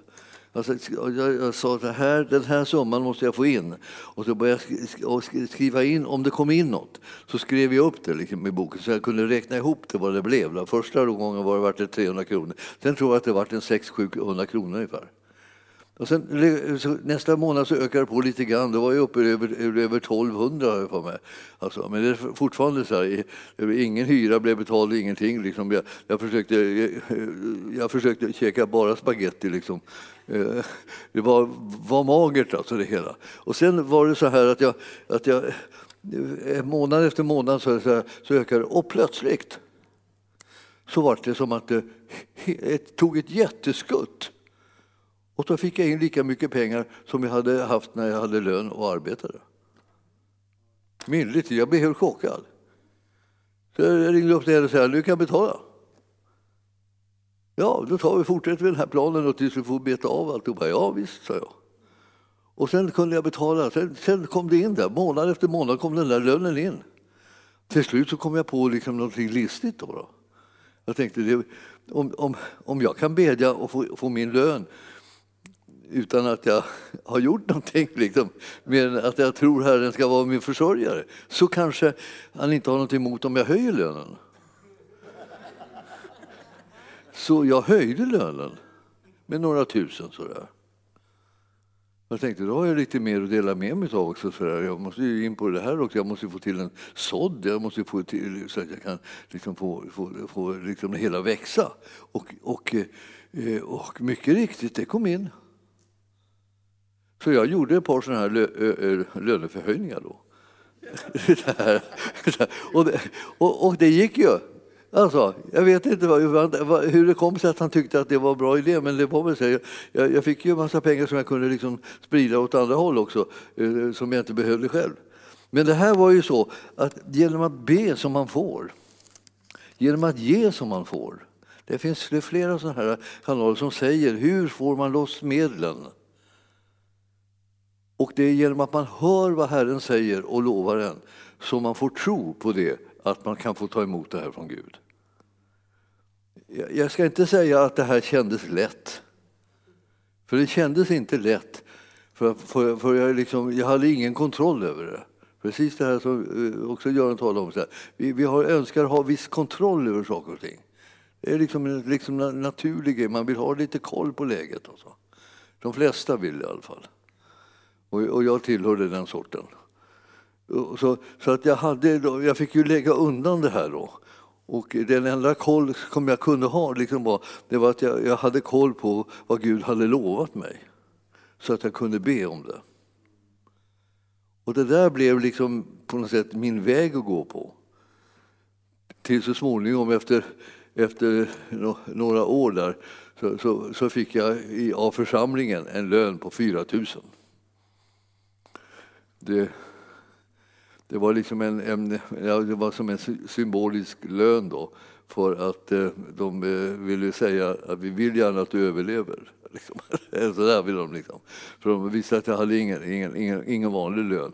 Alltså, jag, jag sa att här, den här summan måste jag få in. Och så började jag skriva in, om det kom in något, så skrev jag upp det liksom, i boken så jag kunde räkna ihop det vad det blev. Första gången var det 300 kronor. Sen tror jag att det var 600-700 kronor ungefär. Och sen, nästa månad så ökade det på lite grann. Då var jag uppe över, över 1200 för mig. Alltså, men det är fortfarande så här, ingen hyra blev betald, ingenting. Liksom. Jag, jag, försökte, jag, jag försökte käka bara spagetti. Liksom. Eh, det var, var magert alltså det hela. Och sen var det så här att jag, att jag eh, månad efter månad så, så, så ökade det. Och plötsligt så var det som att det, det tog ett jätteskutt. Och då fick jag in lika mycket pengar som jag hade haft när jag hade lön och arbetade. Myndigt, jag blev helt chockad. Så jag ringde upp till henne och sa nu kan jag betala. Ja, då tar vi, fortsätter vi den här planen och tills vi får beta av alltihopa. Ja visst, sa jag. Och sen kunde jag betala. Sen, sen, kom det in där, månad efter månad kom den där lönen in. Till slut så kom jag på liksom någonting listigt. Då, då. Jag tänkte, det, om, om, om jag kan bedja och få, få min lön utan att jag har gjort någonting, liksom, mer än att jag tror Herren ska vara min försörjare, så kanske han inte har något emot om jag höjer lönen. Så jag höjde lönen med några tusen sådär. Jag tänkte då har jag lite mer att dela med mig av också. Sådär. Jag måste ju in på det här också. Jag måste få till en sådd. Jag måste få till så att jag kan liksom få, få, få liksom det hela växa. Och, och, eh, och mycket riktigt, det kom in. Så jag gjorde ett par sådana här lö, löneförhöjningar då. och, det, och, och det gick ju. Alltså, jag vet inte vad, hur det kom sig att han tyckte att det var en bra idé, men det var väl så. Jag, jag fick ju en massa pengar som jag kunde liksom sprida åt andra håll också, eh, som jag inte behövde själv. Men det här var ju så att genom att be som man får, genom att ge som man får. Det finns flera sådana här kanaler som säger hur får man loss medlen? Och det är genom att man hör vad Herren säger och lovar en som man får tro på det, att man kan få ta emot det här från Gud. Jag ska inte säga att det här kändes lätt. För det kändes inte lätt. För, för, för jag, liksom, jag hade ingen kontroll över det. Precis det här som eh, också Göran talade om. Så här. Vi, vi har, önskar ha viss kontroll över saker och ting. Det är liksom, liksom naturligt, man vill ha lite koll på läget. Och så. De flesta vill i alla fall. Och, och jag tillhörde den sorten. Så, så att jag, hade, jag fick ju lägga undan det här då. Och den enda koll som jag kunde ha liksom var, det var att jag, jag hade koll på vad Gud hade lovat mig. så att jag kunde be om det. Och det där blev liksom på något sätt min väg att gå på. Till så småningom efter, efter några år där så, så, så fick jag i, av församlingen en lön på 4 000. Det, det var liksom en, en, ja, det var som en symbolisk lön då för att eh, de eh, ville säga att vi vill gärna att du överlever. Liksom. Så där vill de liksom. För de visste att jag hade ingen, ingen, ingen, ingen vanlig lön.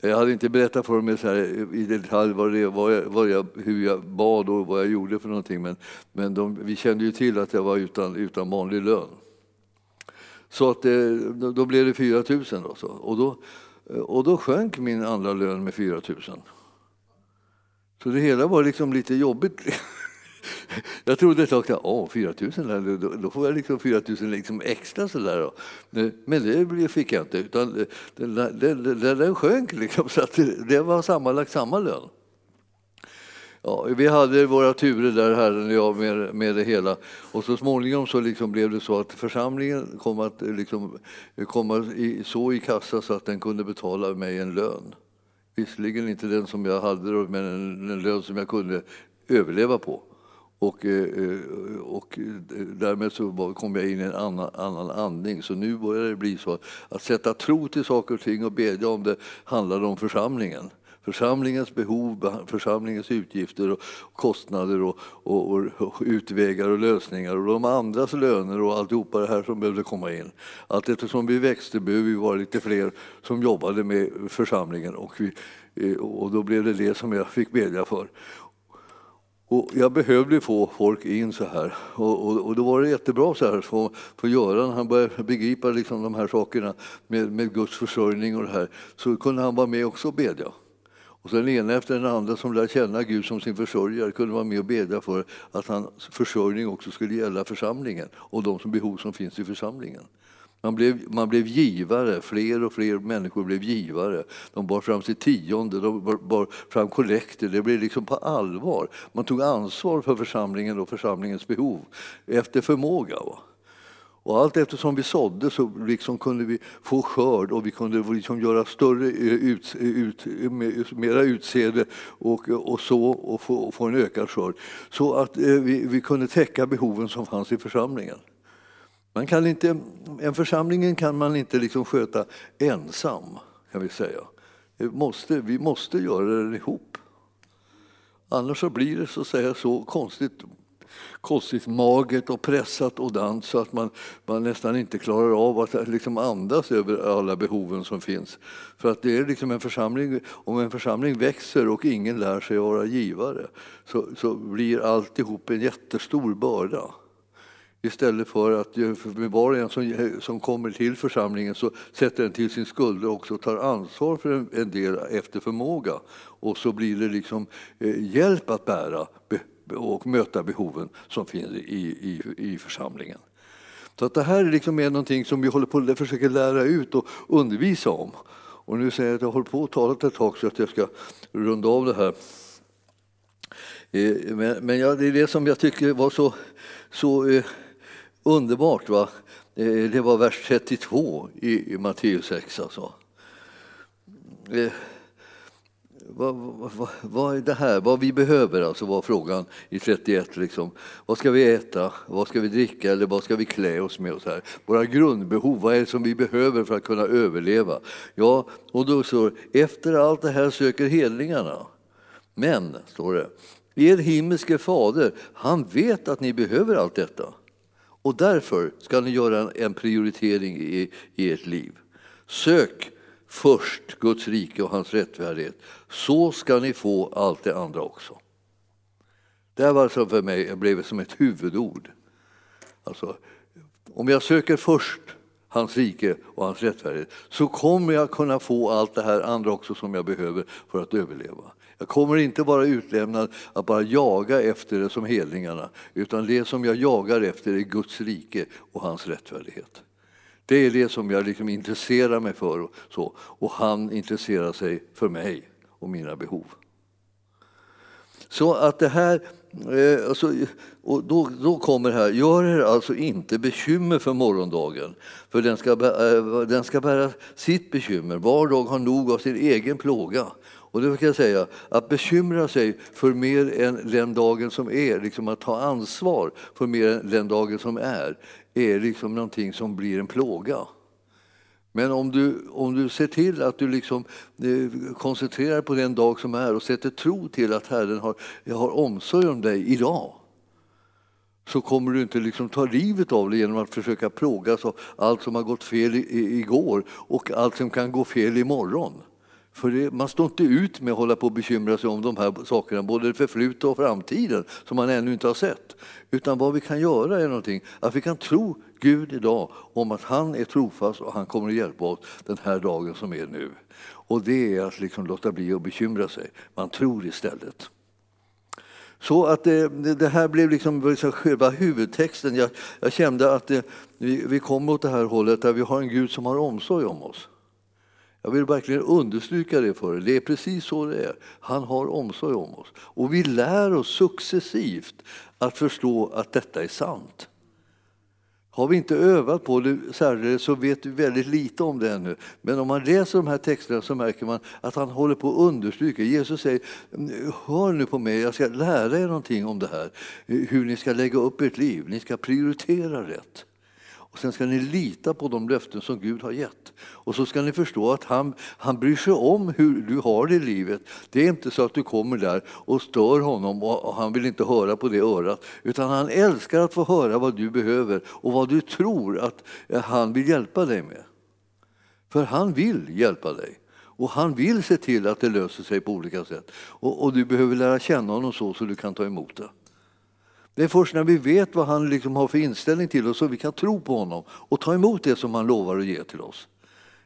Jag hade inte berättat för dem så här, i detalj vad det, vad jag, vad jag, hur jag bad och vad jag gjorde för någonting men, men de, vi kände ju till att jag var utan, utan vanlig lön. Så att eh, det, då blev det 4 000 då, så. Och, då, Eh, och då sjönk min andra lön med 4 000. Så det hela var liksom lite jobbigt. Jag trodde ett tag att oh, 4 000, då, då får jag liksom 4 000 liksom extra. Sådär. Men det fick jag inte, utan den, den, den, den sjönk. Liksom, så att det var sammanlagt samma lön. Ja, vi hade våra turer där, Herren och jag, med, med det hela. Och så småningom så liksom blev det så att församlingen kom att liksom komma i, så i kassa så att den kunde betala mig en lön. Visserligen inte den som jag hade, men en, en lön som jag kunde överleva på. Och, eh, och därmed så kom jag in i en annan, annan andning. Så nu börjar det bli så att sätta tro till saker och ting och bedja om det handlar om församlingen. Församlingens behov, församlingens utgifter och kostnader och, och, och, och utvägar och lösningar och de andras löner och alltihopa det här som behövde komma in. Allt eftersom vi växte behövde vi vara lite fler som jobbade med församlingen och, vi, eh, och då blev det det som jag fick bedja för. Och jag behövde få folk in så här. Och, och, och då var det jättebra så här för, för Göran, han började begripa liksom de här sakerna med, med Guds försörjning och det här. Så kunde han vara med också och bedja. Och så den ena efter den andra som lär känna Gud som sin försörjare kunde vara med och bedja för att hans försörjning också skulle gälla församlingen och de som behov som finns i församlingen. Man blev, man blev givare, fler och fler människor blev givare. De bar fram sitt tionde, de bar, bar fram kollekter. Det blev liksom på allvar. Man tog ansvar för församlingen och församlingens behov efter förmåga. Va? Och allt eftersom vi sådde så liksom kunde vi få skörd och vi kunde liksom göra större eh, ut, ut, mera utsäde och, och så och få, och få en ökad skörd. Så att eh, vi, vi kunde täcka behoven som fanns i församlingen. Man kan inte, en församling kan man inte liksom sköta ensam, kan vi säga. Vi måste, vi måste göra det ihop. Annars så blir det så, att säga, så konstigt, konstigt magert och pressat och dant så att man, man nästan inte klarar av att eh, liksom andas över alla behoven som finns. För att det är liksom en församling, om en församling växer och ingen lär sig att vara givare så, så blir alltihop en jättestor börda. Istället för att eh, var och en som, eh, som kommer till församlingen så sätter den till sin skuld och också tar ansvar för en, en del efter förmåga. Och så blir det liksom eh, hjälp att bära och möta behoven som finns i, i, i församlingen. Så att det här liksom är någonting som vi håller på att försöka lära ut och undervisa om. Och nu säger jag att jag håller på att tala ett tag så att jag ska runda av det här. Eh, men, men ja, det är det som jag tycker var så, så eh, Underbart, va? Eh, det var vers 32 i, Matteus 6. Alltså. Eh, vad, vad, vad, är det här? Vad vi behöver, alltså, var frågan i 31. Liksom. Vad ska vi äta? Vad ska vi dricka? Eller vad ska vi klä oss med? Och här. Våra grundbehov, vad är det som vi behöver för att kunna överleva? Ja, och då står efter allt det här söker hedningarna. Men, står det, er himmelske fader, han vet att ni behöver allt detta. Och därför ska ni göra en prioritering i, i ert liv. Sök först Guds rike och hans rättfärdighet, så ska ni få allt det andra också. Det var alltså för mig blev som ett huvudord. Alltså, om jag söker först hans rike och hans rättfärdighet så kommer jag kunna få allt det här andra också som jag behöver för att överleva. Jag kommer inte vara utlämnad att bara jaga efter det som hedningarna utan det som jag jagar efter är Guds rike och hans rättfärdighet. Det är det som jag liksom intresserar mig för och, så, och han intresserar sig för mig och mina behov. Så att det här Eh, alltså, och då, då kommer det här, gör er alltså inte bekymmer för morgondagen, för den ska, eh, den ska bära sitt bekymmer. Var dag har nog av sin egen plåga. Och det kan jag säga, att bekymra sig för mer än den dagen som är, liksom att ta ansvar för mer än den dagen som är, är liksom någonting som blir en plåga. Men om du, om du ser till att du liksom, eh, koncentrerar på den dag som är och sätter tro till att Herren har, har omsorg om dig idag så kommer du inte liksom ta livet av dig genom att försöka plågas av allt som har gått fel i, i, igår och allt som kan gå fel imorgon. För det, man står inte ut med att hålla på och bekymra sig om de här sakerna, både det förflutna och framtiden, som man ännu inte har sett. Utan vad vi kan göra är någonting, att vi kan tro Gud idag om att han är trofast och han kommer att hjälpa oss den här dagen som är nu. Och det är att liksom låta bli att bekymra sig. Man tror istället. Så att eh, det, det här blev liksom, liksom själva huvudtexten. Jag, jag kände att det, vi, vi kom åt det här hållet där vi har en Gud som har omsorg om oss. Jag vill verkligen understryka det för er. Det är precis så det är. Han har omsorg om oss. Och vi lär oss successivt att förstå att detta är sant. Har vi inte övat på det särskilt så vet vi väldigt lite om det ännu. Men om man läser de här texterna så märker man att han håller på att understryka. Jesus säger, hör nu på mig, jag ska lära er någonting om det här. Hur ni ska lägga upp ert liv, ni ska prioritera rätt. Och sen ska ni lita på de löften som Gud har gett. Och så ska ni förstå att han, han bryr sig om hur du har det i livet. Det är inte så att du kommer där och stör honom och han vill inte höra på det örat. Utan han älskar att få höra vad du behöver och vad du tror att eh, han vill hjälpa dig med. För han vill hjälpa dig. Och han vill se till att det löser sig på olika sätt. Och, och du behöver lära känna honom så, så du kan ta emot det. Det är först när vi vet vad han liksom har för inställning till oss som vi kan tro på honom och ta emot det som han lovar att ge till oss.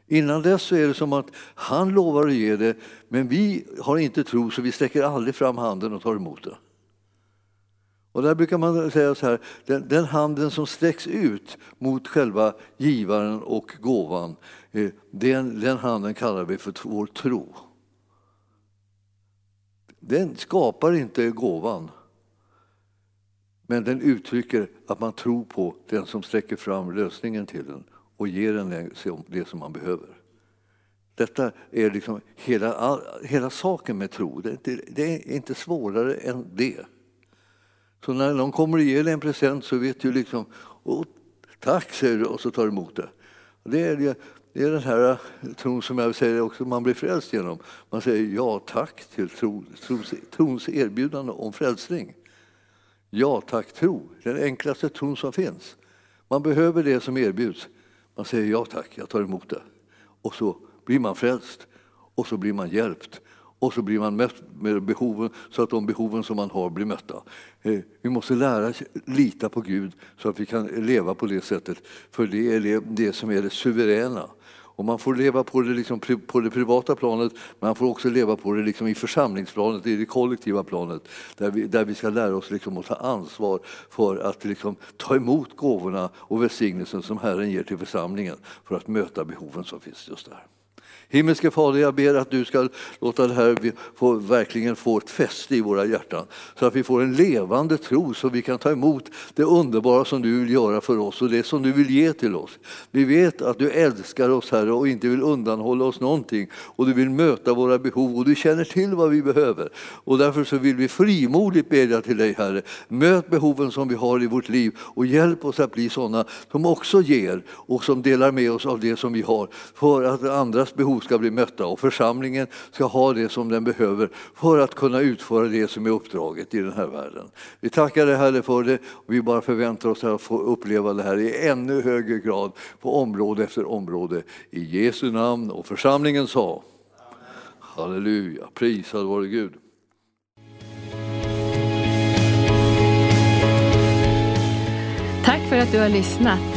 Innan dess så är det som att han lovar att ge det, men vi har inte tro så vi sträcker aldrig fram handen och tar emot det. Och där brukar man säga så här, den, den handen som sträcks ut mot själva givaren och gåvan, eh, den, den handen kallar vi för vår tro. Den skapar inte gåvan, men den uttrycker att man tror på den som sträcker fram lösningen till den och ger den det som man behöver. Detta är liksom hela, hela saken med tro. Det, det, är inte svårare än det. Så när någon kommer och ger dig en present så vet du liksom, tack säger du och så tar du emot det. Det är, det är den här eh, tron som jag säger också man blir frälst genom. Man säger ja tack till tro, trons, trons erbjudande om frälsning. Ja tack tro, den enklaste tron som finns. Man behöver det som erbjuds. Man säger ja tack, jag tar emot det. Och så blir man frälst och så blir man hjälpt och så blir man mött med behoven så att de behoven som man har blir mötta. Eh, vi måste lära oss lita på Gud så att vi kan leva på det sättet, för det är det som är det suveräna. Och man får leva på det, liksom, på det privata planet, men man får också leva på det liksom i församlingsplanet, i det kollektiva planet, där vi, där vi ska lära oss liksom att ta ansvar för att liksom ta emot gåvorna och välsignelsen som Herren ger till församlingen för att möta behoven som finns just där. Himmelske Fader, jag ber att du ska låta det här få, verkligen få ett fäste i våra hjärtan. Så att vi får en levande tro så vi kan ta emot det underbara som du vill göra för oss och det som du vill ge till oss. Vi vet att du älskar oss Herre och inte vill undanhålla oss någonting. Och du vill möta våra behov och du känner till vad vi behöver. Och därför så vill vi frimodigt bedja till dig Herre. Möt behoven som vi har i vårt liv och hjälp oss att bli sådana som också ger och som delar med oss av det som vi har. För att andras behov behov ska bli mötta och församlingen ska ha det som den behöver för att kunna utföra det som är uppdraget i den här världen. Vi tackar dig Herre för det och vi bara förväntar oss att få uppleva det här i ännu högre grad på område efter område. I Jesu namn och församlingen sa Halleluja, prisad vare Gud. Tack för att du har lyssnat.